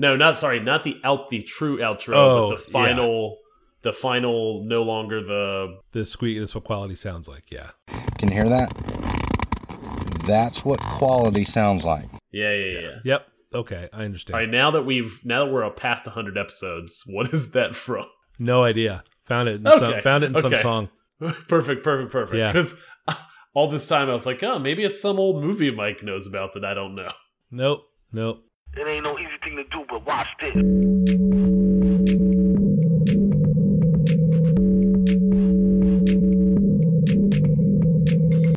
No, not sorry, not the out the true outro, Oh, but the final, the final, no longer the. The squeak. That's what quality sounds like. Yeah. Can you hear that? That's what quality sounds like. Yeah, yeah, yeah. Yep. Okay, I understand. All right, now that we've now that we're past hundred episodes, what is that from? No idea. Found it. In Okay, some, found it in some song. perfect, perfect, perfect. Yeah. Because uh, all this time I was like, oh, maybe it's some old movie Mike knows about that I don't know. Nope. Nope. It ain't no easy thing to do, but watch this.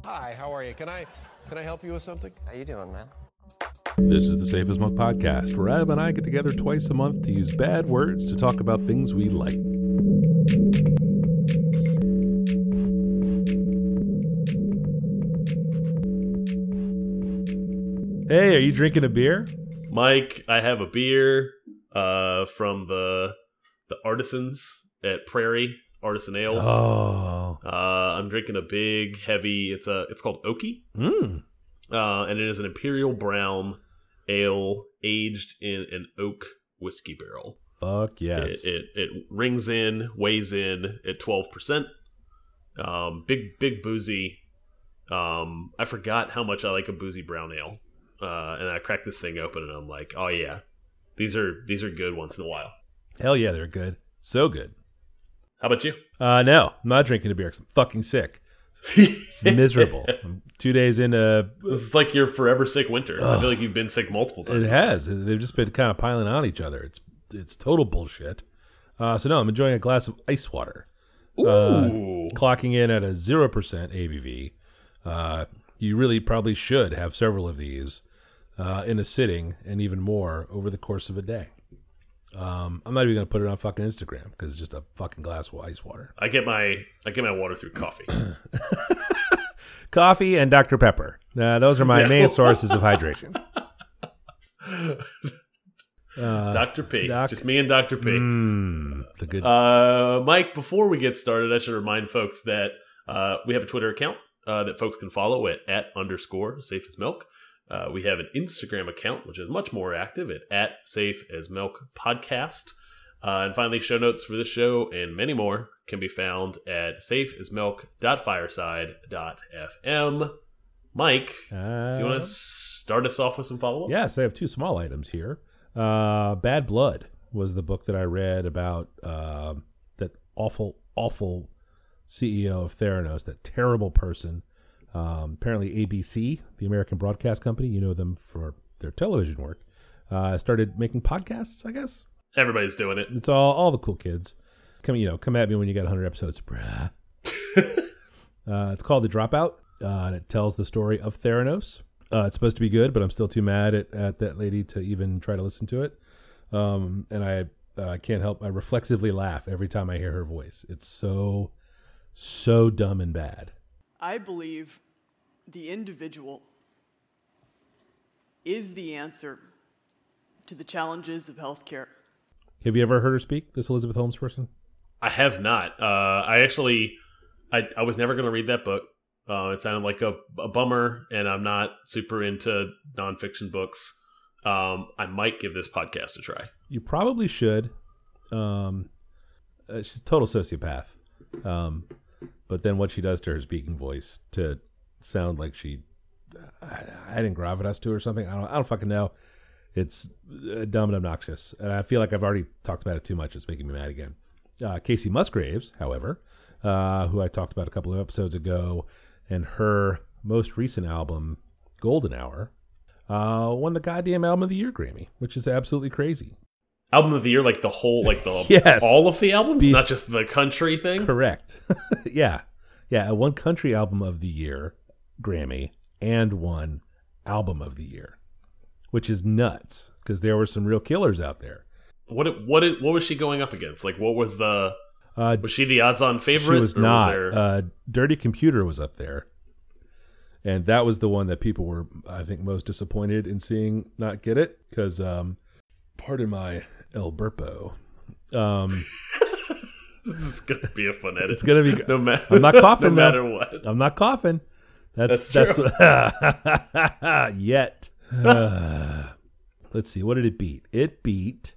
Hi, how are you? Can I can I help you with something? How you doing, man? This is the Safe as Milk podcast, where Ab and I get together twice a month to use bad words to talk about things we like. Hey, are you drinking a beer? Mike, I have a beer uh, from the the artisans at Prairie Artisan Ales. Oh. Uh, I'm drinking a big, heavy. It's a. It's called Oaky, Mm. uh, and it is an imperial brown ale aged in an oak whiskey barrel. Fuck yes. It, it it rings in, weighs in at twelve percent. Um, big big boozy. Um, I forgot how much I like a boozy brown ale, uh, and I crack this thing open, and I'm like, oh yeah, these are these are good once in a while. Hell yeah, they're good. So good. How about you? Uh, no, I'm not drinking a beer 'cause I'm fucking sick. It's miserable. I'm two days into This is like your forever sick winter. I feel like you've been sick multiple times. It has. They've just been kind of piling on each other. It's it's total bullshit. Uh, so no, I'm enjoying a glass of ice water. Ooh. Uh, clocking in at a zero percent ABV. Uh, you really probably should have several of these uh, in a sitting, and even more over the course of a day. Um, I'm not even gonna put it on fucking Instagram because it's just a fucking glass of ice water, I get my I get my water through coffee. coffee, and Dr Pepper. Uh, those are my Yeah. main sources of hydration. Uh, Dr. P. Doc- Just me and Dr. P. mm, the good. Uh, Mike, before we get started, I should remind folks that uh, we have a Twitter account uh, that folks can follow at, at underscore safe as milk. Uh, we have an Instagram account, which is much more active at, at safe as milk podcast. Uh, and finally, show notes for this show and many more can be found at safe as safeasmilk.fireside.fm. Mike, Uh, do you want to start us off with some follow up? Yes, I have two small items here. Uh, Bad Blood was the book that I read about uh, that awful, awful CEO of Theranos, that terrible person. Um, apparently, ABC, the American Broadcast Company, you know them for their television work, uh, started making podcasts. I guess Everybody's doing it. it's all all the cool kids. Come, you know, come at me when you got 100 episodes, bruh. uh, it's called The Dropout, uh, and it tells the story of Theranos. Uh, it's supposed to be good, but I'm still too mad at, at that lady to even try to listen to it. Um, and I uh, can't help, I reflexively laugh every time I hear her voice. It's so, so dumb and bad. I believe the individual is the answer to the challenges of healthcare. Have you ever heard her speak, this Elizabeth Holmes person? I have not. Uh, I actually, I, I was never going to read that book. Uh, it sounded like a, a bummer, and I'm not super into nonfiction books. Um, I might give this podcast a try. You probably should. Um, uh, she's a total sociopath. Um, but then what she does to her speaking voice to sound like she I, didn't gravitas to or something. I don't. I don't fucking know. It's uh, dumb and obnoxious, and I feel like I've already talked about it too much. It's making me mad again. Uh, Kacey Musgraves, however, uh, who I talked about a couple of episodes ago, and her most recent album, Golden Hour, uh, won the goddamn album of the year Grammy, which is absolutely crazy. Album of the year, like the whole, like the Yes. all of the albums, The- not just the country thing. Correct. yeah. Yeah. One country album of the year Grammy and one album of the year, which is nuts because there were some real killers out there. What it- what it- what was she going up against? Like, what was the Uh, was she the odds-on favorite? she was not. there- uh, Dirty Computer was up there. And that was the one that people were, I think, most disappointed in seeing not get it because, um, pardon my El Burpo. Um, this is gonna be a fun edit. It's gonna be- no matter. I'm not coughing, no matter what. I'm not coughing. That's That's that's, yet. Uh, let's see, what did it beat? It beat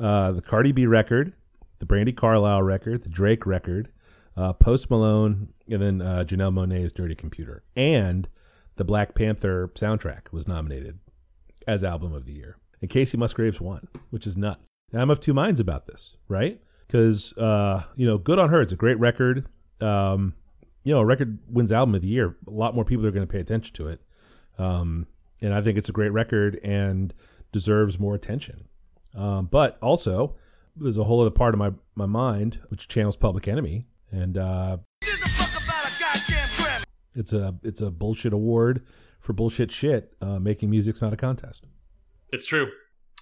uh, the Cardi B record, the Brandi Carlile record, the Drake record, uh, Post Malone, and then uh, Janelle Monae's Dirty Computer. And the Black Panther soundtrack was nominated as Album of the Year. And Kacey Musgraves won, which is nuts. Now, I'm of two minds about this, right? Because, uh, you know, good on her. It's a great record. Um, you know, a record wins Album of the Year. A lot more people are going to pay attention to it. Um, and I think it's a great record and deserves more attention. Um, but also, there's a whole other part of my, my mind which channels Public Enemy, and uh, it's a it's a bullshit award for bullshit shit. Uh, making music's not a contest. It's true.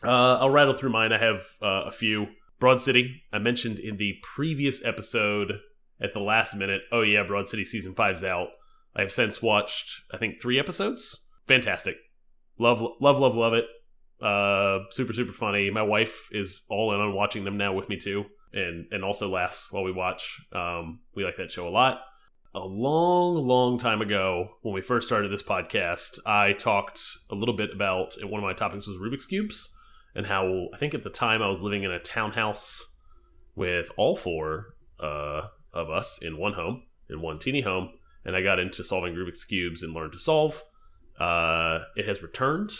Uh, I'll rattle through mine. I have uh, a few. Broad City. I mentioned in the previous episode at the last minute. Oh yeah, Broad City season five's out. I have since watched. I think three episodes. Fantastic. Love, love, love, love it. Uh, super, super funny. My wife is all in on watching them now with me too, and and also laughs while we watch. Um, we like that show a lot. A long, long time ago, when we first started this podcast, I talked a little bit about and one of my topics was Rubik's cubes and how I think at the time I was living in a townhouse with all four uh, of us in one home, in one teeny home, and I got into solving Rubik's cubes and learned to solve. Uh, it has returned.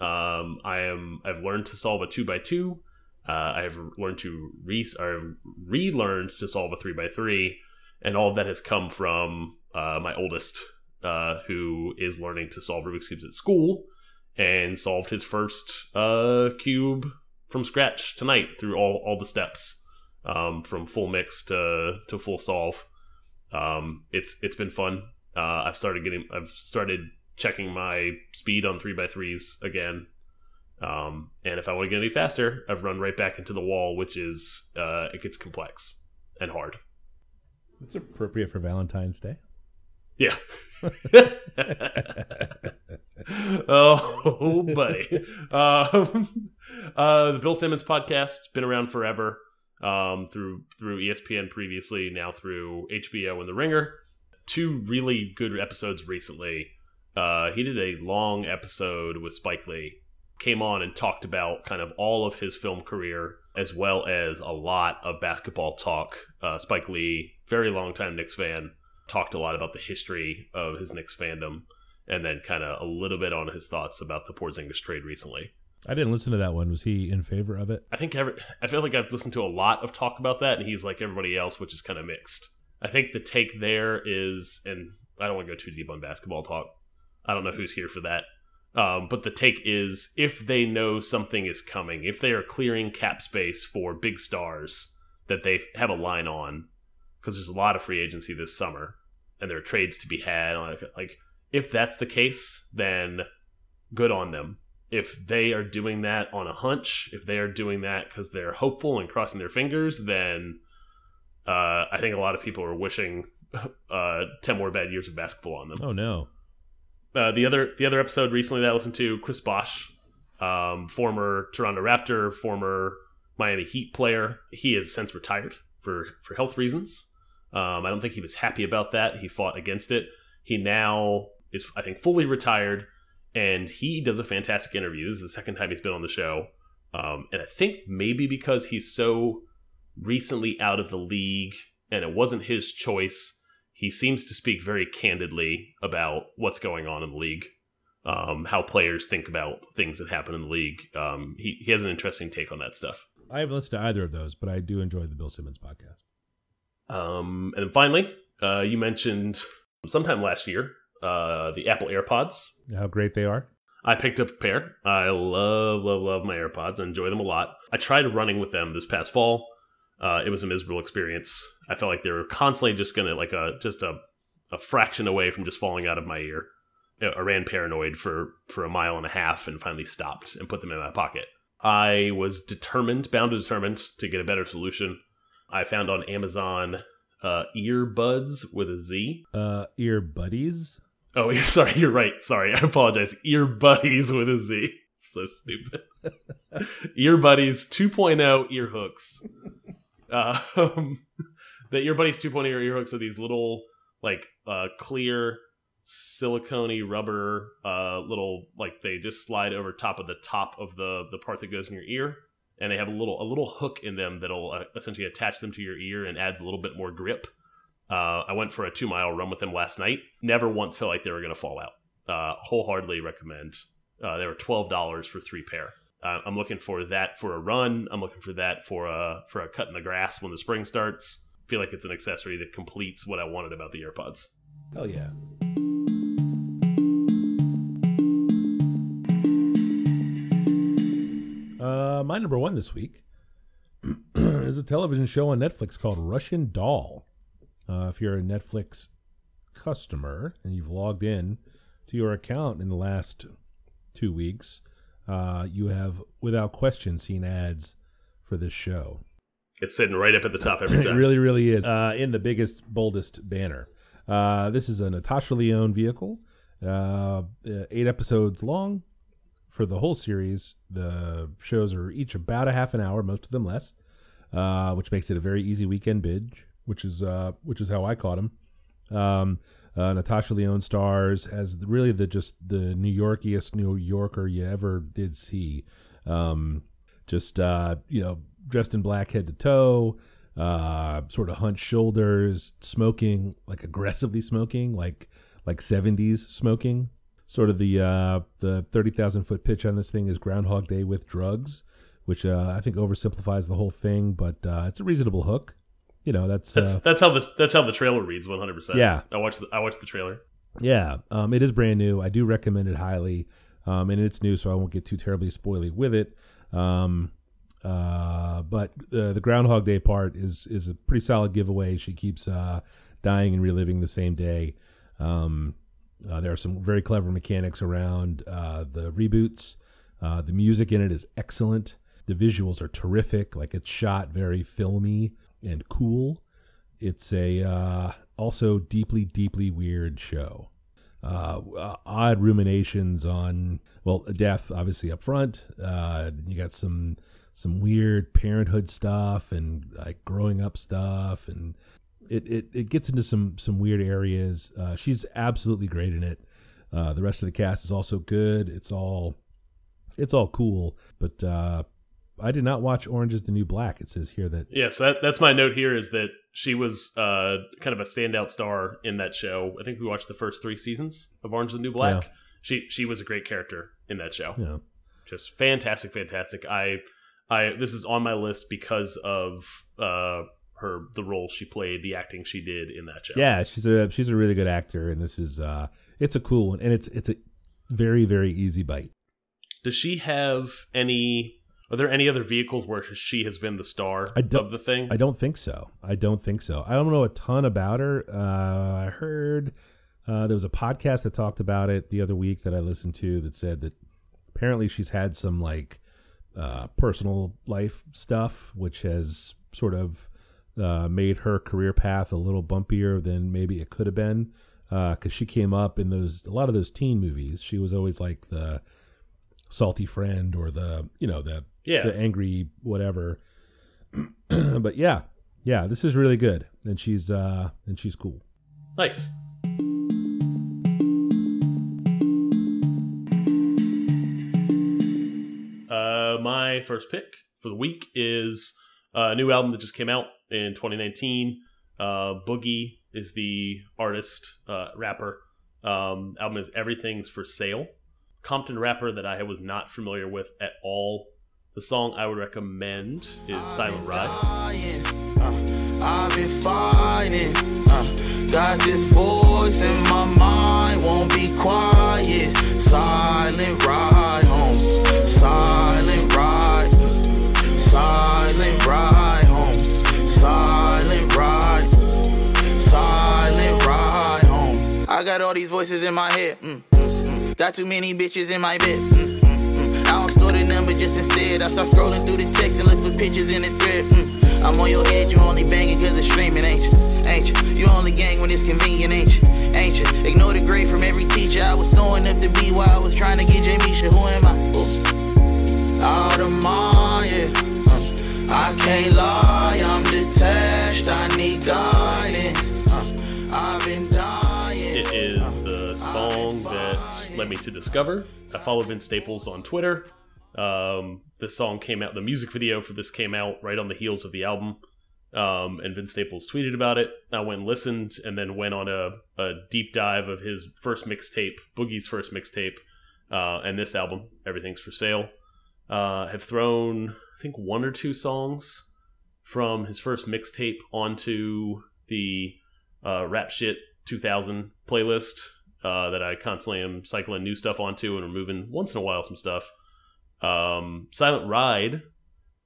Um, I am. I've learned to solve a two by two. Uh, I've learned to re. I've relearned to solve a three by three, and all of that has come from uh, my oldest, uh, who is learning to solve Rubik's cubes at school, and solved his first uh, cube from scratch tonight through all all the steps, um, from full mix to to full solve. Um, it's it's been fun. Uh, I've started getting. I've started checking my speed on three by threes again. Um, and if I want to get any faster, I've run right back into the wall, which is uh, it gets complex and hard. It's appropriate for Valentine's Day. Yeah. oh, buddy. Um, uh, the Bill Simmons podcast been around forever. Um, through through ESPN previously, now through HBO and The Ringer. Two really good episodes recently. Uh, he did a long episode with Spike Lee. Came on and talked about kind of all of his film career, as well as a lot of basketball talk. Uh, Spike Lee, very long time Knicks fan, talked a lot about the history of his Knicks fandom, and then kind of a little bit on his thoughts about the Porzingis trade recently. I didn't listen to that one. Was he in favor of it? I think every, I feel like I've listened to a lot of talk about that, and he's like everybody else, which is kind of mixed. I think the take there is, and I don't want to go too deep on basketball talk. I don't know who's here for that. Um, but the take is if they know something is coming, if they are clearing cap space for big stars that they have a line on, because there's a lot of free agency this summer, and there are trades to be had. Like, like if that's the case, then good on them if they are doing that on a hunch, if they are doing that because they're hopeful and crossing their fingers, then uh, I think a lot of people are wishing uh, ten more bad years of basketball on them. Oh no. Uh, the other the other episode recently that I listened to, Chris Bosh, um, former Toronto Raptor, former Miami Heat player. He has since retired for for health reasons. Um, I don't think he was happy about that. He fought against it. He now is, I think, fully retired and he does a fantastic interview. This is the second time he's been on the show, um, and I think maybe because he's so recently out of the league and it wasn't his choice, he seems to speak very candidly about what's going on in the league, um, how players think about things that happen in the league. Um, he he has an interesting take on that stuff. I haven't listened to either of those, but I do enjoy the Bill Simmons podcast. Um, and then finally, uh, you mentioned sometime last year uh, the Apple AirPods. How great they are. I picked up a pair. I love, love, love my AirPods. I enjoy them a lot. I tried running with them this past fall. Uh, it was a miserable experience. I felt like they were constantly just gonna like a just a a fraction away from just falling out of my ear. I ran paranoid for for a mile and a half and finally stopped and put them in my pocket. I was determined, bound and determined, to get a better solution. I found on Amazon uh, earbuds with a Z. Uh, ear buddies. Oh, sorry, you're right. Sorry, I apologize. Ear buddies with a Z. so stupid. ear buddies 2.0 ear hooks. Um, the ear buddies 2.0 ear hooks are these little like uh, clear silicone rubber uh, little like they just slide over top of the top of the the part that goes in your ear and they have a little a little hook in them that'll uh, essentially attach them to your ear and adds a little bit more grip. Uh, i went for a two mile run with them last night. Never once felt like they were going to fall out. Uh, wholeheartedly recommend. Uh, they were $12 for three pair. Uh, i'm looking for that for a run. I'm looking for that for a for a cut in the grass when the spring starts. Feel like it's an accessory that completes what i wanted about the airpods. Hell yeah. Uh, my number one this week is a television show on Netflix called Russian Doll. Uh, if you're a Netflix customer and you've logged in to your account in the last two weeks, uh, you have without question seen ads for this show. it's sitting right up at the top every time. It really, really is. Uh, in the biggest, boldest banner. Uh, this is a Natasha Lyonne vehicle, uh, eight episodes long for the whole series. The shows are each about a half an hour, most of them less, uh, which makes it a very easy weekend binge. Which is uh, which is how I caught him. Um, uh, Natasha Lyonne stars as really the just the New Yorkiest New Yorker you ever did see. Um, just uh, you know, dressed in black head to toe, uh, sort of hunched shoulders, smoking like aggressively smoking, like like seventies smoking. Sort of the uh, the thirty thousand foot pitch on this thing is Groundhog Day with drugs, which uh, I think oversimplifies the whole thing, but uh, it's a reasonable hook. You know, that's That's uh, that's how the that's how the trailer reads. One hundred percent. Yeah. I watched the, I watched the trailer. Yeah, um, it is brand new. I do recommend it highly, um, and it's new, so I won't get too terribly spoily with it. Um, uh, but the the Groundhog Day part is is a pretty solid giveaway. She keeps uh, dying and reliving the same day. Um, uh, there are some very clever mechanics around uh, the reboots. Uh, the music in it is excellent. The visuals are terrific. Like it's shot very filmy and cool. It's a uh, also deeply, deeply weird show. Uh, uh, odd ruminations on well, death obviously up front. You got some some weird parenthood stuff and like growing up stuff, and it it, it gets into some some weird areas. Uh, she's absolutely great in it. Uh, the rest of the cast is also good. It's all it's all cool, but uh, I did not watch Orange is the New Black. It says here that Yeah, so that, that's my note here is that she was uh, kind of a standout star in that show. I think we watched the first three seasons of Orange is the New Black. Yeah. She she was a great character in that show. know Just fantastic, fantastic. I I this is on my list because of uh, her the role she played, the acting she did in that show. Yeah, she's a she's a really good actor, and this is uh, it's a cool one, and it's it's a very very easy bite. Does she have any? Are there any other vehicles where she has been the star of the thing? I don't think so. I don't think so. I don't know a ton about her. Uh, I heard uh, there was a podcast that talked about it the other week that I listened to that said that apparently she's had some like uh, personal life stuff, which has sort of uh, made her career path a little bumpier than maybe it could have been. Because she came up in those a lot of those teen movies. She was always like the salty friend or the you know the Yeah. the angry whatever. but yeah, yeah, this is really good, and she's uh and she's cool. Nice. Uh, my first pick for the week is a new album that just came out in 2019. Uh, Boogie is the artist, uh, rapper. Um, album is Everything's for Sale. Compton rapper that I was not familiar with at all. The song I would recommend is Silent Ride. I've been fighting. Uh, got this voice in my mind, won't be quiet. Silent all these voices in my head. Mm, mm, mm. Got too many bitches in my bed. Mm, mm, mm. I don't store the number just instead. I start scrolling through the text and look for pictures in the thread. I'm on your head, you only banging cause it's streaming, ain't you? Ain't you? You only gang when it's convenient, ain't you? Ain't you? Ignore the grade from every teacher. I was throwing up the B while I was trying to get Jamisha. Who am I? Of mind, yeah. Uh, I can't lie, to discover. I follow Vince Staples on Twitter. Um, this song came out, the music video for this came out right on the heels of the album. Um, and Vince Staples tweeted about it. I went and listened and then went on a, a deep dive of his first mixtape, Boogie's first mixtape, uh, and this album, Everything's for Sale. Uh, have thrown, I think, one or two songs from his first mixtape onto the uh, Rap Shit 2000 playlist uh, that I constantly am cycling new stuff onto and removing once in a while some stuff. Um, Silent Ride,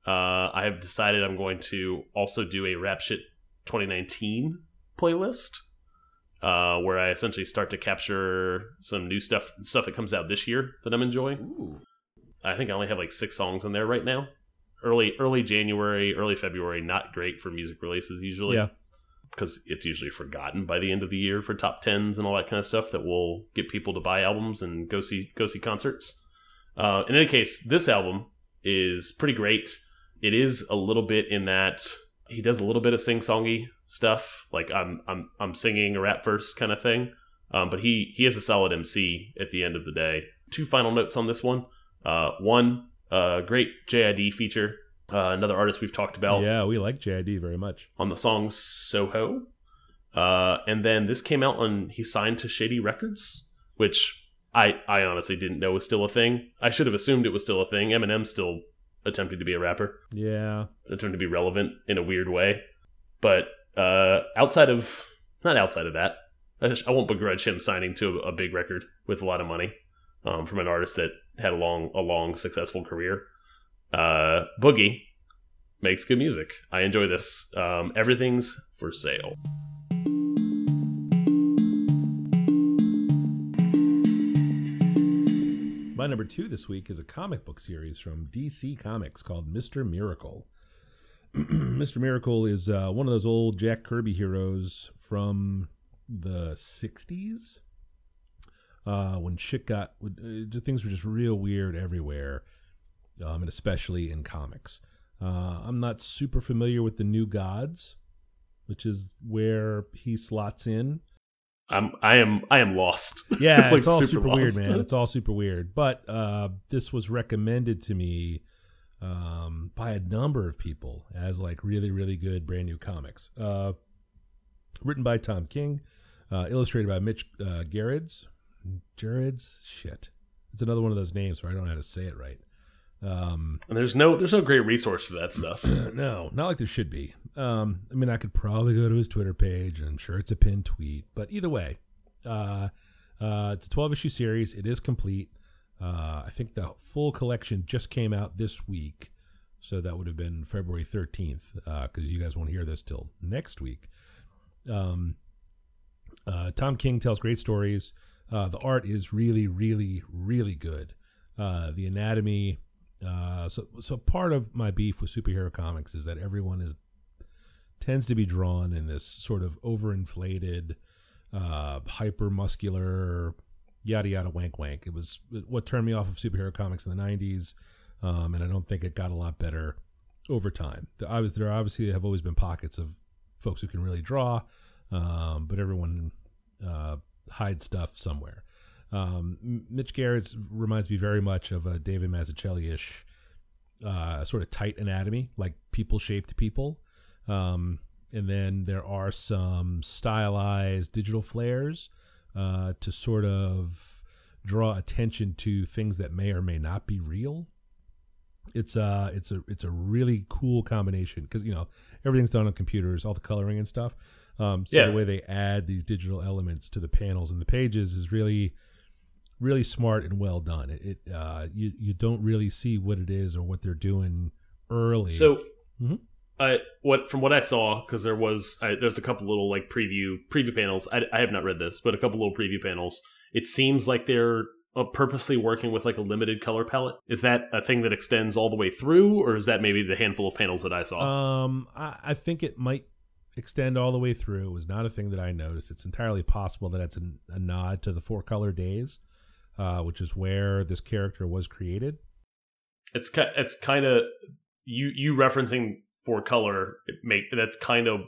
uh, I have decided I'm going to also do a Rap Shit 2019 playlist. Uh, where I essentially start to capture some new stuff, stuff that comes out this year that I'm enjoying. I think I only have like six songs in there right now. Early, early January, early February, not great for music releases usually Yeah. Because it's usually forgotten by the end of the year for top tens and all that kind of stuff that will get people to buy albums and go see go see concerts. Uh, in any case, this album is pretty great. It is a little bit in that he does a little bit of sing songy stuff, like I'm I'm I'm singing a rap verse kind of thing. Um, but he he is a solid MC at the end of the day. Two final notes on this one. Uh, one, uh, great JID feature. Uh, another artist we've talked about Yeah, we like JID very much. on the song Soho. Uh, and then this came out on he signed to Shady Records, which I I honestly didn't know was still a thing. I should have assumed it was still a thing. Eminem still attempting to be a rapper, Yeah. attempting to be relevant in a weird way. But uh, outside of not outside of that, I, just, I won't begrudge him signing to a, a big record with a lot of money um, from an artist that had a long a long successful career. Uh, Boogie makes good music. I enjoy this. Um, everything's for sale. My number two this week is a comic book series from DC Comics called Mr. Miracle. Mr. Miracle is uh, one of those old Jack Kirby heroes from the 60s uh, when shit got, uh, things were just real weird everywhere, um, and especially in comics. Uh, I'm not super familiar with the New Gods, which is where he slots in. I'm I am I am lost. Yeah, Like, it's all super, weird, man. It's all super weird. But uh, this was recommended to me um, by a number of people as like really, really good brand new comics. Uh, written by Tom King, uh, illustrated by Mitch uh. Gerrits, shit. It's another one of those names where I don't know how to say it right. Um, and there's no there's no great resource for that stuff. no, not like there should be. Um, I mean, I could probably go to his Twitter page, and I'm sure it's a pinned tweet. But either way, uh, uh, it's a 12 issue series. It is complete. Uh, I think the full collection just came out this week, so that would have been February 13th, because you guys won't hear this till next week. Um, uh, Tom King tells great stories. Uh, the art is really, really, really good. Uh, the anatomy. Uh, so, so part of my beef with superhero comics is that everyone is tends to be drawn in this sort of overinflated, uh, hyper muscular, yada yada wank wank. It was what turned me off of superhero comics in the '90s, um, and I don't think it got a lot better over time. The- there obviously have always been pockets of folks who can really draw, um, but everyone uh, hides stuff somewhere. Um, Mitch Garrett's reminds me very much of a David Mazzucchelli ish uh, sort of tight anatomy, like people shaped people. Um, and then there are some stylized digital flares uh, to sort of draw attention to things that may or may not be real. It's a it's a it's a really cool combination because you know everything's done on computers, all the coloring and stuff. Um, so Yeah. the way they add these digital elements to the panels and the pages is really really smart and well done. It, it uh, you you don't really see what it is or what they're doing early. So, Mhm. I what from what I saw because there was I, there's a couple little like preview preview panels. I, I have not read this, but a couple little preview panels. It seems like they're uh, purposely working with like a limited color palette. Is that a thing that extends all the way through, or is that maybe the handful of panels that I saw? Um, I, I think it might extend all the way through. It was not a thing that I noticed. It's entirely possible that it's a, a nod to the four color days, uh, which is where this character was created. it's ki- it's kind of you you referencing for color. It make that's kind of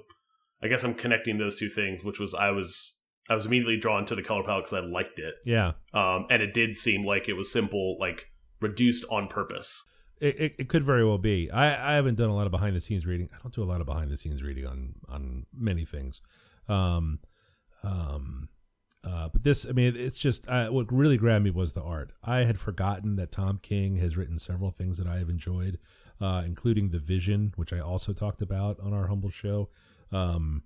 I guess I'm connecting those two things, which was I was I was immediately drawn to the color palette because I liked it, Yeah, um, and it did seem like it was simple, like reduced on purpose. it, it, it could very well be. I, I haven't done a lot of behind the scenes reading. I don't do a lot of behind the scenes reading on on many things. Um, um, uh, but this, I mean, it's just uh, what really grabbed me was the art. I had forgotten that Tom King has written several things that I have enjoyed, uh, including The Vision, which I also talked about on our humble show. Um,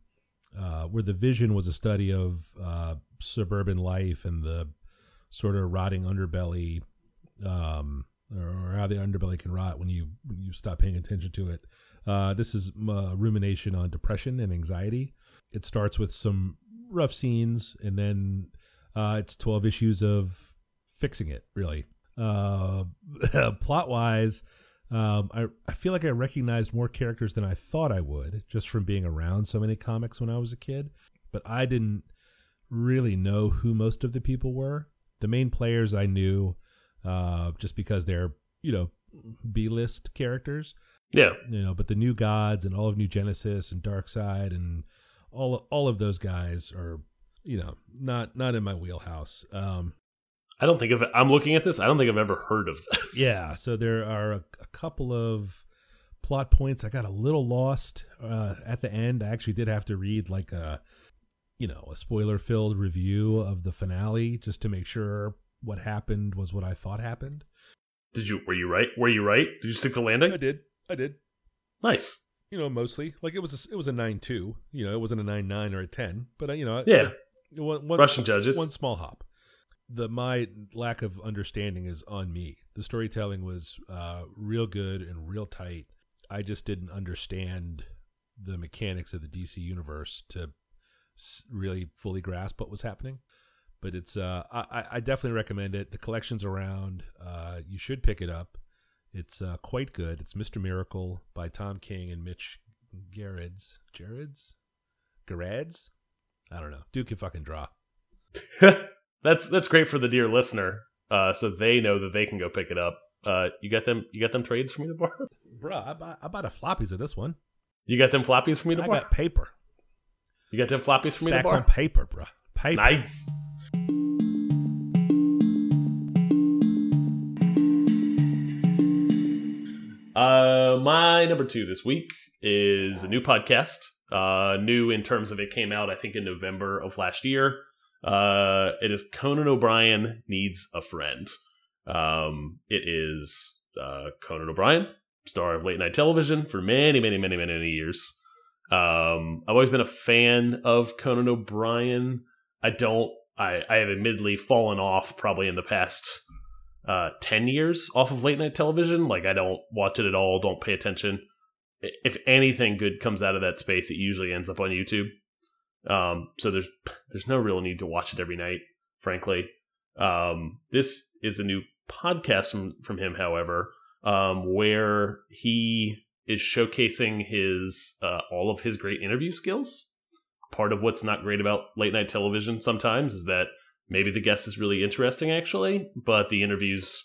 uh, where the vision was a study of uh, suburban life and the sort of rotting underbelly, um, or, how the underbelly can rot when you when you stop paying attention to it. Uh, this is rumination on depression and anxiety. It starts with some rough scenes, and then uh, it's twelve issues of fixing it. Really, uh, plot wise. Um, I, I feel like I recognized more characters than I thought I would just from being around so many comics when I was a kid. But I didn't really know who most of the people were. The main players I knew uh, just because they're, you know, B list characters, Yeah, you know, but the new gods and all of New Genesis and Darkseid and all all of those guys are, you know, not not in my wheelhouse. Um, I don't think of it. I'm looking at this. I don't think I've ever heard of this. Yeah, so there are a, a couple of plot points. I got a little lost uh, at the end. I actually did have to read like a, you know, a spoiler-filled review of the finale just to make sure what happened was what I thought happened. Did you? Were you right? Were you right? Did you stick the landing? I did. I did. Nice. You know, mostly like it was a, it was a nine two. You know, it wasn't a nine nine or a ten, but uh, you know, Yeah. one, one, Russian judges. one small hop. The my lack of understanding is on me. The storytelling was uh, real good and real tight. I just didn't understand the mechanics of the DC universe to really fully grasp what was happening. But it's uh, I, I definitely recommend it. The collection's around. Uh, you should pick it up. It's uh, quite good. It's Mister Miracle by Tom King and Mitch Gerrits. Gerrits? Gerads? I don't know. Dude can fucking draw. that's that's great for the dear listener, uh, so they know that they can go pick it up. Uh, you got them. You got them trades for me to borrow. Bruh, I bought, I bought a floppies of this one. You got them floppies for me to I borrow. got paper. You got them floppies for me to Stacks borrow. on paper, bruh. Paper. Nice. Uh, my number two this week is a new podcast. Uh, new in terms of it came out, I think, in November of last year. Uh, it is Conan O'Brien Needs a Friend. Um, it is uh, Conan O'Brien, star of late night television for many, many, many, many, many years. Um, I've always been a fan of Conan O'Brien. I don't. I, I have admittedly fallen off probably in the past uh, 10 years off of late night television. Like, I don't watch it at all, don't pay attention. If anything good comes out of that space, it usually ends up on YouTube. Um, so there's there's no real need to watch it every night, frankly. Um, this is a new podcast from, from him, however, um, where he is showcasing his uh, all of his great interview skills. Part of what's not great about late night television sometimes is that maybe the guest is really interesting actually, but the interviews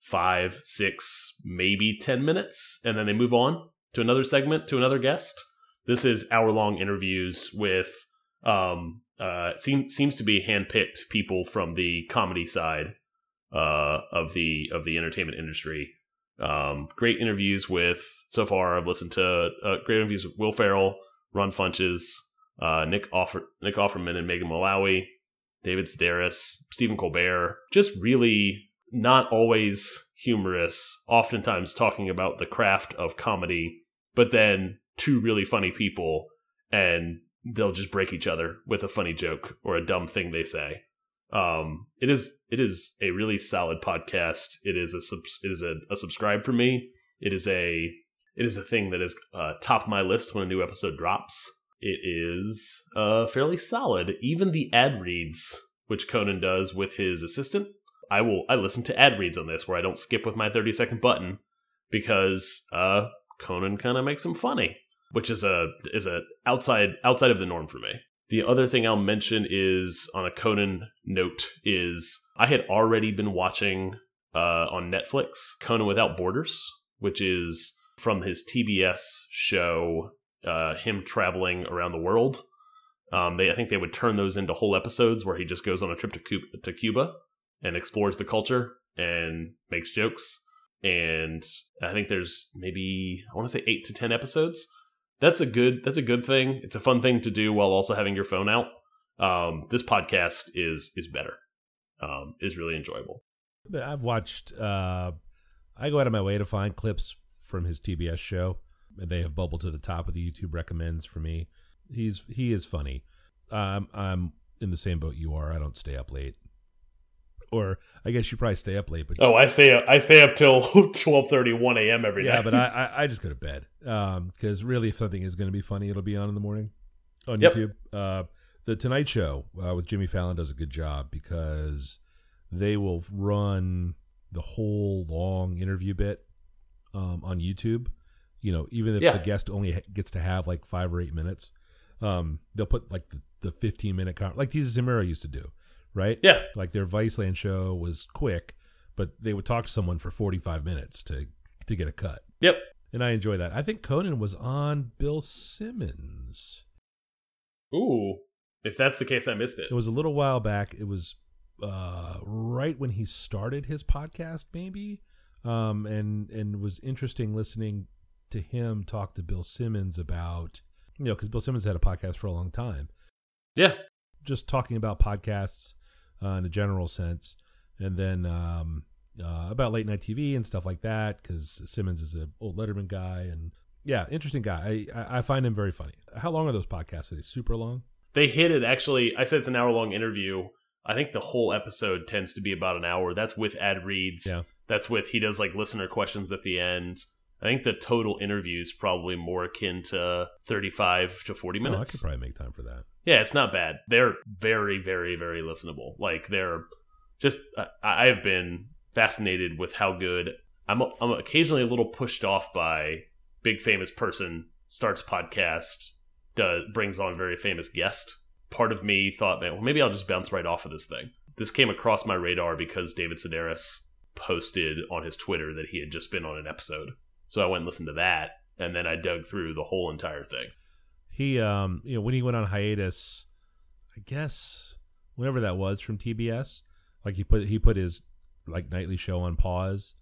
five, six, maybe ten minutes, and then they move on to another segment to another guest. This is hour long interviews with um uh seems seems to be handpicked people from the comedy side uh of the of the entertainment industry. Um great interviews with so far I've listened to uh, great interviews with Will Ferrell, Ron Funches, uh Nick Offer Nick Offerman and Megan Mullally, David Sedaris, Stephen Colbert, just really not always humorous, oftentimes talking about the craft of comedy, but then two really funny people and they'll just break each other with a funny joke or a dumb thing they say. Um, it is it is a really solid podcast. It is a subs- it is a, a subscribe for me. It is a it is a thing that is uh, top of my list when a new episode drops. It is uh, fairly solid. Even the ad reads, which Conan does with his assistant, I will I listen to ad reads on this where I don't skip with my thirty second button because uh, Conan kind of makes them funny, which is a is a outside outside of the norm for me. The other thing I'll mention is on a Conan note is I had already been watching uh, on Netflix Conan Without Borders, which is from his TBS show, uh, him traveling around the world. Um, they I think they would turn those into whole episodes where he just goes on a trip to Cuba, to Cuba and explores the culture and makes jokes. And I think there's maybe I want to say eight to ten episodes. That's a good that's a good thing. It's a fun thing to do while also having your phone out. Um, this podcast is is better. Um, is really enjoyable. I've watched. Uh, I go out of my way to find clips from his TBS show. They have bubbled to the top of the YouTube recommends for me. He's he is funny. Um, I'm in the same boat you are. I don't stay up late, or I guess you probably stay up late. But Oh, I stay up. I stay up till twelve thirty, one a.m. every yeah, night. but I, I I just go to bed. Um, because really, if something is going to be funny, it'll be on in the morning on Yep. YouTube. Uh, the Tonight Show uh, with Jimmy Fallon does a good job because they will run the whole long interview bit um, on YouTube. You know, even if Yeah. the guest only gets to have like five or eight minutes, um, they'll put like the, the fifteen minute con- like Desus and Mero used to do, right? yeah, Like their Viceland show was quick, but they would talk to someone for forty five minutes to to get a cut yep. and I enjoy that. I think Conan was on Bill Simmons. Ooh, if that's the case, I missed it. It was a little while back. It was uh, right when he started his podcast, maybe, um, and and was interesting listening to him talk to Bill Simmons about you know because Bill Simmons had a podcast for a long time, Yeah, just talking about podcasts uh, in a general sense, and then um, uh, about late night TV and stuff like that. Because Simmons is an old Letterman guy, and yeah, interesting guy. I, I I find him very funny. How long are those podcasts? Are they super long? they hit it. Actually, I said it's an hour long interview. I think the whole episode tends to be about an hour. That's with ad reads. Yeah. That's with he does like listener questions at the end. I think the total interview is probably more akin to thirty-five to forty Oh, I could probably make time for that. Yeah, it's not bad. They're very, very, very listenable. Like they're just. I, I have been fascinated with how good. I'm. I'm occasionally a little pushed off by big famous person starts podcast, does brings on very famous guest. Part of me thought that well, maybe I'll just bounce right off of this thing. This came across my radar because David Sedaris posted on his Twitter that he had just been on an episode. So I went and listened to that, and then I dug through the whole entire thing. He, um, you know, when he went on hiatus, I guess whenever that was from TBS, like he put he put his like nightly show on pause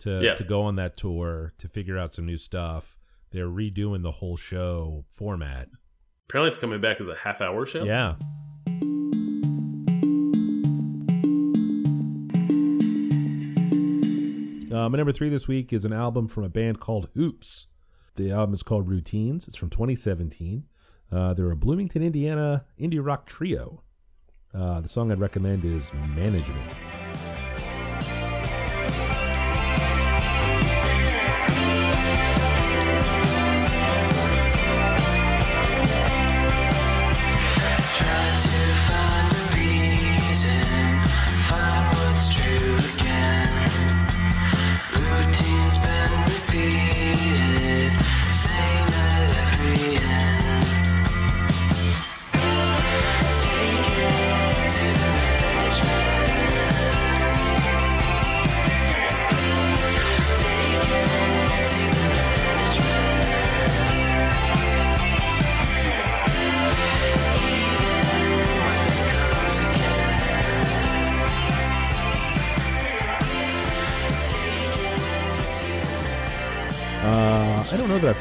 to Yeah. to go on that tour to figure out some new stuff. They're redoing the whole show format. Apparently, it's coming back as a half hour show. Yeah. Uh, my number three this week is an album from a band called Hoops. The album is called Routines. It's from 2017. Uh, they're a Bloomington, Indiana indie rock trio. Uh, the song I'd recommend is Management.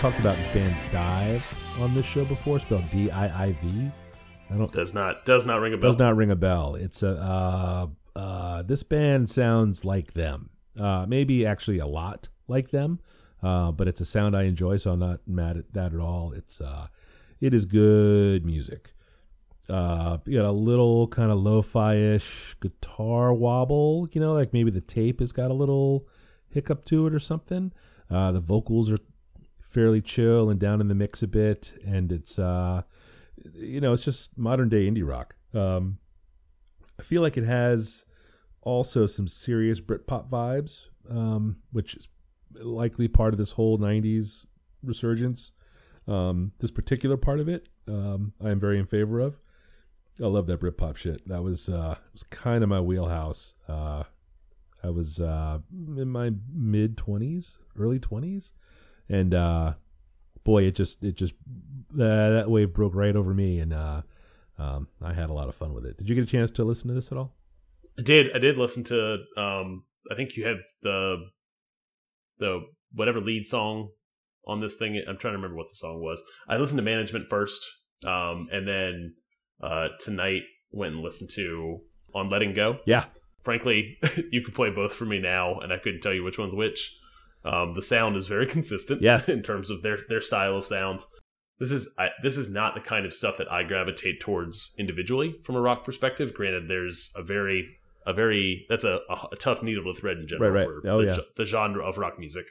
Talked about this band DIIV on this show before, spelled D I I V. I don't Does not does not ring a bell. does not ring a bell. It's a uh, uh, this band sounds like them. Uh, maybe actually a lot like them, uh, but it's a sound I enjoy, so I'm not mad at that at all. It's uh, it is good music. Uh, you got a little kind of lo-fi ish guitar wobble, you know, like maybe the tape has got a little hiccup to it or something. Uh, the vocals are fairly chill and down in the mix a bit, and it's uh, you know, it's just modern day indie rock. Um, I feel like it has also some serious Britpop vibes, um, which is likely part of this whole '90s resurgence. Um, this particular part of it, um, I am very in favor of. I love that Britpop shit. That was uh, was kind of my wheelhouse. Uh, I was uh, in my mid twenties, early twenties, and uh, boy, it just it just uh, that wave broke right over me, and uh, Um, I had a lot of fun with it. Did you get a chance to listen to this at all? I did. I did listen to. Um, I think you have the the whatever lead song on this thing. I'm trying to remember what the song was. I listened to Management first, um, and then uh, tonight went and listened to on Letting Go. Yeah, Frankly, you could play both for me now, and I couldn't tell you which one's which. Um, the sound is very consistent. Yes. in terms of their their style of sound. This is I, this is not the kind of stuff that I gravitate towards individually from a rock perspective. Granted, there's a very a very that's a, a, a tough needle to thread in general Right, right. for Oh, the, yeah. the genre of rock music.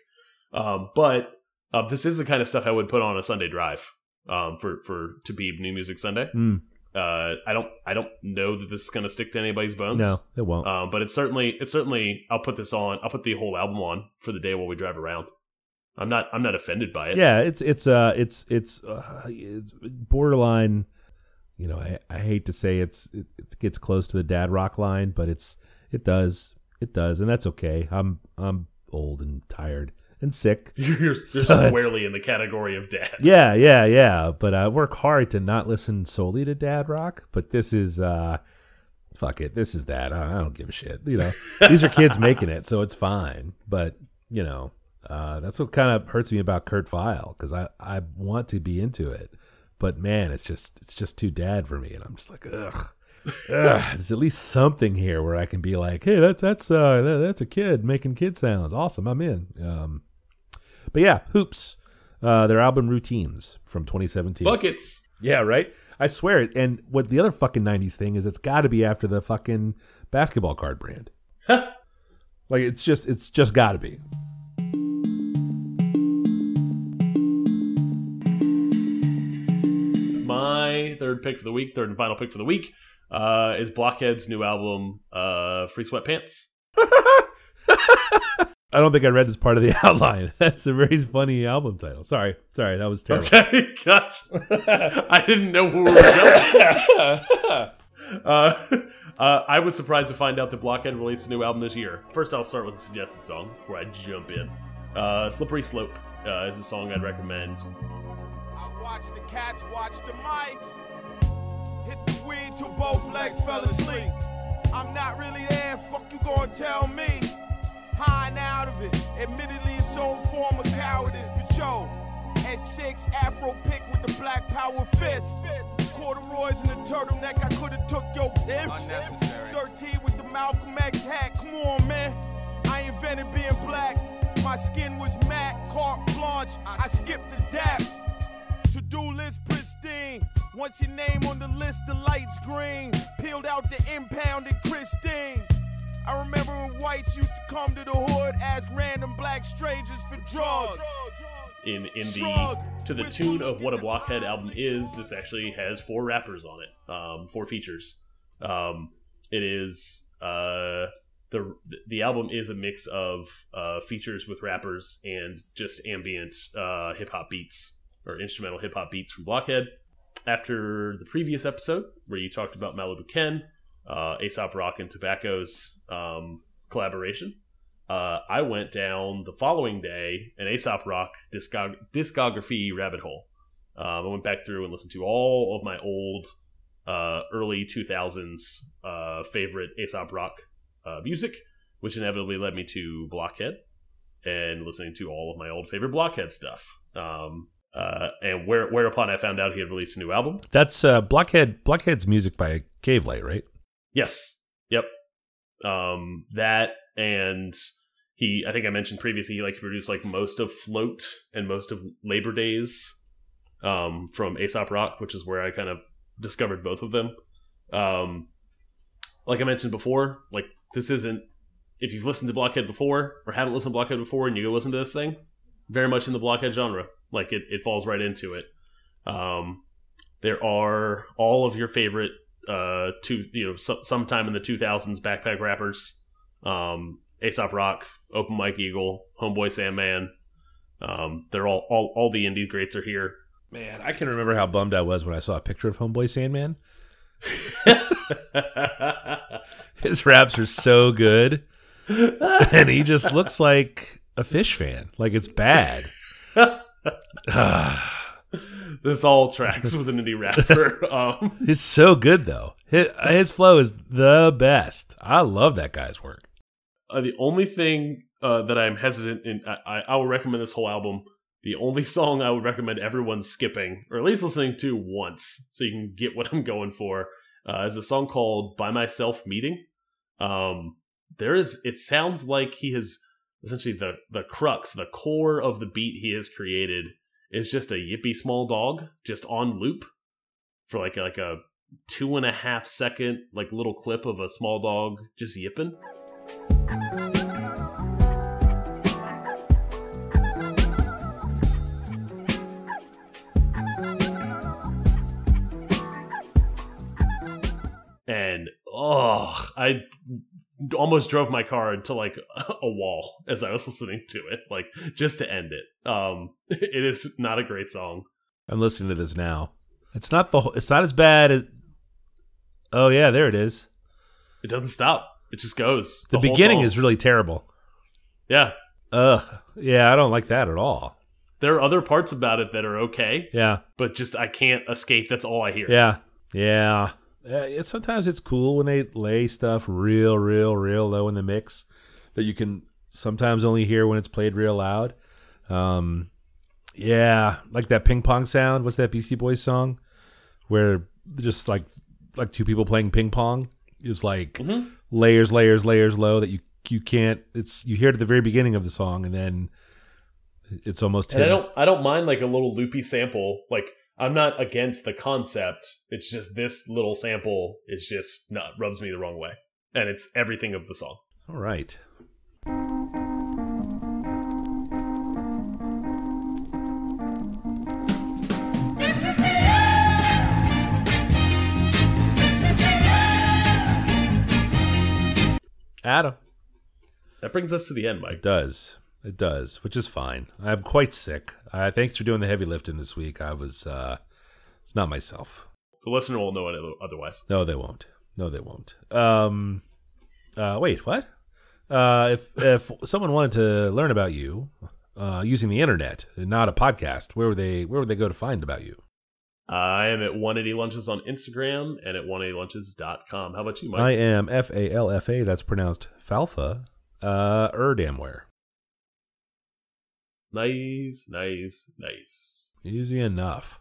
Um, but uh, this is the kind of stuff I would put on a Sunday drive um, for for to be New Music Sunday. Mm, Uh, I don't I don't know that this is going to stick to anybody's bones. no, it won't. Um, but it's certainly it's certainly I'll put this on. I'll put the whole album on for the day while we drive around. I'm not I'm not offended by it. yeah, it's it's uh it's it's, uh, it's borderline. You know, I, I hate to say it's it, it gets close to the dad rock line, but it's it does it does, and that's okay. I'm I'm old and tired and sick. You're, you're So squarely in the category of dad. Yeah, yeah, yeah. But I work hard to not listen solely to dad rock. But this is uh fuck it. This is that. I I don't give a shit. You know, these are kids making it, so it's fine. But you know, uh, that's what kind of hurts me about Kurt Vile because I I want to be into it, but man, it's just it's just too dad for me, and I'm just like ugh. Ugh, there's at least something here where I can be like, hey, that's that's uh that, that's a kid making kid sounds. Awesome, I'm in. Um, but yeah, hoops. Uh, their album routines from 2017. Buckets. Yeah, right. I swear it. And what the other fucking '90s thing is, it's got to be after the fucking basketball card brand. like it's just, it's just got to be. My third pick for the week, third and final pick for the week, uh, is Blockhead's new album, uh, Free Sweatpants. I don't think I read this part of the outline. That's a very funny album title. Sorry, sorry, that was terrible. Okay, gotcha. I didn't know who we were jumping. uh, uh, I was surprised to find out that Blockhead released a new album this year. First, I'll start with a suggested song before I jump in. Uh, Slippery Slope uh, is the song I'd recommend. I watched the cats watch the mice. Hit the weed till both legs fell asleep. I'm not really there, fuck you gonna tell me. High and out of it, admittedly its own form of cowardice, but yo. At six, Afro pick with the black power fist. Corduroys and a turtleneck, I could've took your piff. Unnecessary. 13 with the Malcolm X hat, come on, man. I invented being black. My skin was matte, carte blanche. I skipped the daps. To do list pristine. Once your name on the list, the lights green. Peeled out the impounded Christine. I remember when whites used to come to the hood, ask random black strangers for drugs. in in the to the tune of what a blockhead album is this actually has four rappers on it um four features. Um it is uh the the album is a mix of uh features with rappers and just ambient uh hip hop beats or instrumental hip hop beats from blockhead. After the previous episode where you talked about Malibu Ken uh Aesop Rock and Tobacco's um collaboration uh, I went down the following day an Aesop Rock discog- discography rabbit hole. Um, I went back through and listened to all of my old uh, early 2000s uh, favorite Aesop Rock uh, music, which inevitably led me to Blockhead and listening to all of my old favorite Blockhead stuff. Um, uh, and where, whereupon I found out he had released a new album. That's uh, Blockhead. Blockhead's music by Cavelight, right? Yes. Yep. Um, that and he, I think I mentioned previously, he like produced like most of Float and most of Labor Days, um, from Aesop Rock, which is where I kind of discovered both of them. Um, like I mentioned before, like this isn't if you've listened to Blockhead before or haven't listened to Blockhead before and you go listen to this thing, very much in the Blockhead genre. Like it, it falls right into it. Um, there are all of your favorite uh two you know so, sometime in the 2000s backpack rappers um aesop rock open mike eagle homeboy sandman um they're all all, all the indie greats are here Man, I can remember how bummed I was when I saw a picture of Homeboy Sandman. His raps are so good, and he just looks like a Phish fan. Like it's bad. this all tracks with an indie rapper. Um, He's so good though. His, his flow is the best. I love that guy's work. uh, the only thing uh, that I'm hesitant in, I, I, I will recommend this whole album. The only song I would recommend everyone skipping, or at least listening to once, so you can get what I'm going for, uh, is a song called "By Myself Meeting." Um, there is, it sounds like he has essentially the the crux, the core of the beat he has created is just a yippy small dog, just on loop for like like a two and a half second like little clip of a small dog just yipping. and oh, I almost drove my car into like a wall as I was listening to it, like just to end it. Um, it is not a great song. I'm listening to this now. It's not the. whole- It's not as bad as. Oh yeah, there it is. It doesn't stop. It just goes. The, whole beginning is really terrible. yeah. Ugh. Yeah, I don't like that at all. There are other parts about it that are okay, Yeah. but just I can't escape. That's all I hear. Yeah. Yeah. Uh, it- sometimes it's cool when they lay stuff real, real, real low in the mix that you can sometimes only hear when it's played real loud. Um, yeah, like that ping pong sound. What's that Beastie Boys song where just like like two people playing ping pong is like Mhm. layers, layers, layers low that you you can't. It's you hear it at the very beginning of the song and then it's almost. And I don't I don't mind like a little loopy sample. Like I'm not against the concept. It's just this little sample is just not rubs me the wrong way. And it's everything of the song. All right. Adam. That brings us to the end, It Mike. does. It does, which is fine. I'm quite sick. Uh, thanks for doing the heavy lifting this week. I was, uh, it's not myself. The listener will know it otherwise. No, they won't. No, they won't. Um, uh, wait, what? Uh, if if someone wanted to learn about you uh, using the internet, and not a podcast, where would they where would they go to find about you? I am at 180 Lunches on Instagram and at 180lunches.com. How about you, Mike? I am F A L F A. That's pronounced falfa. Uh, erdamware. Nice, nice, nice. Easy enough.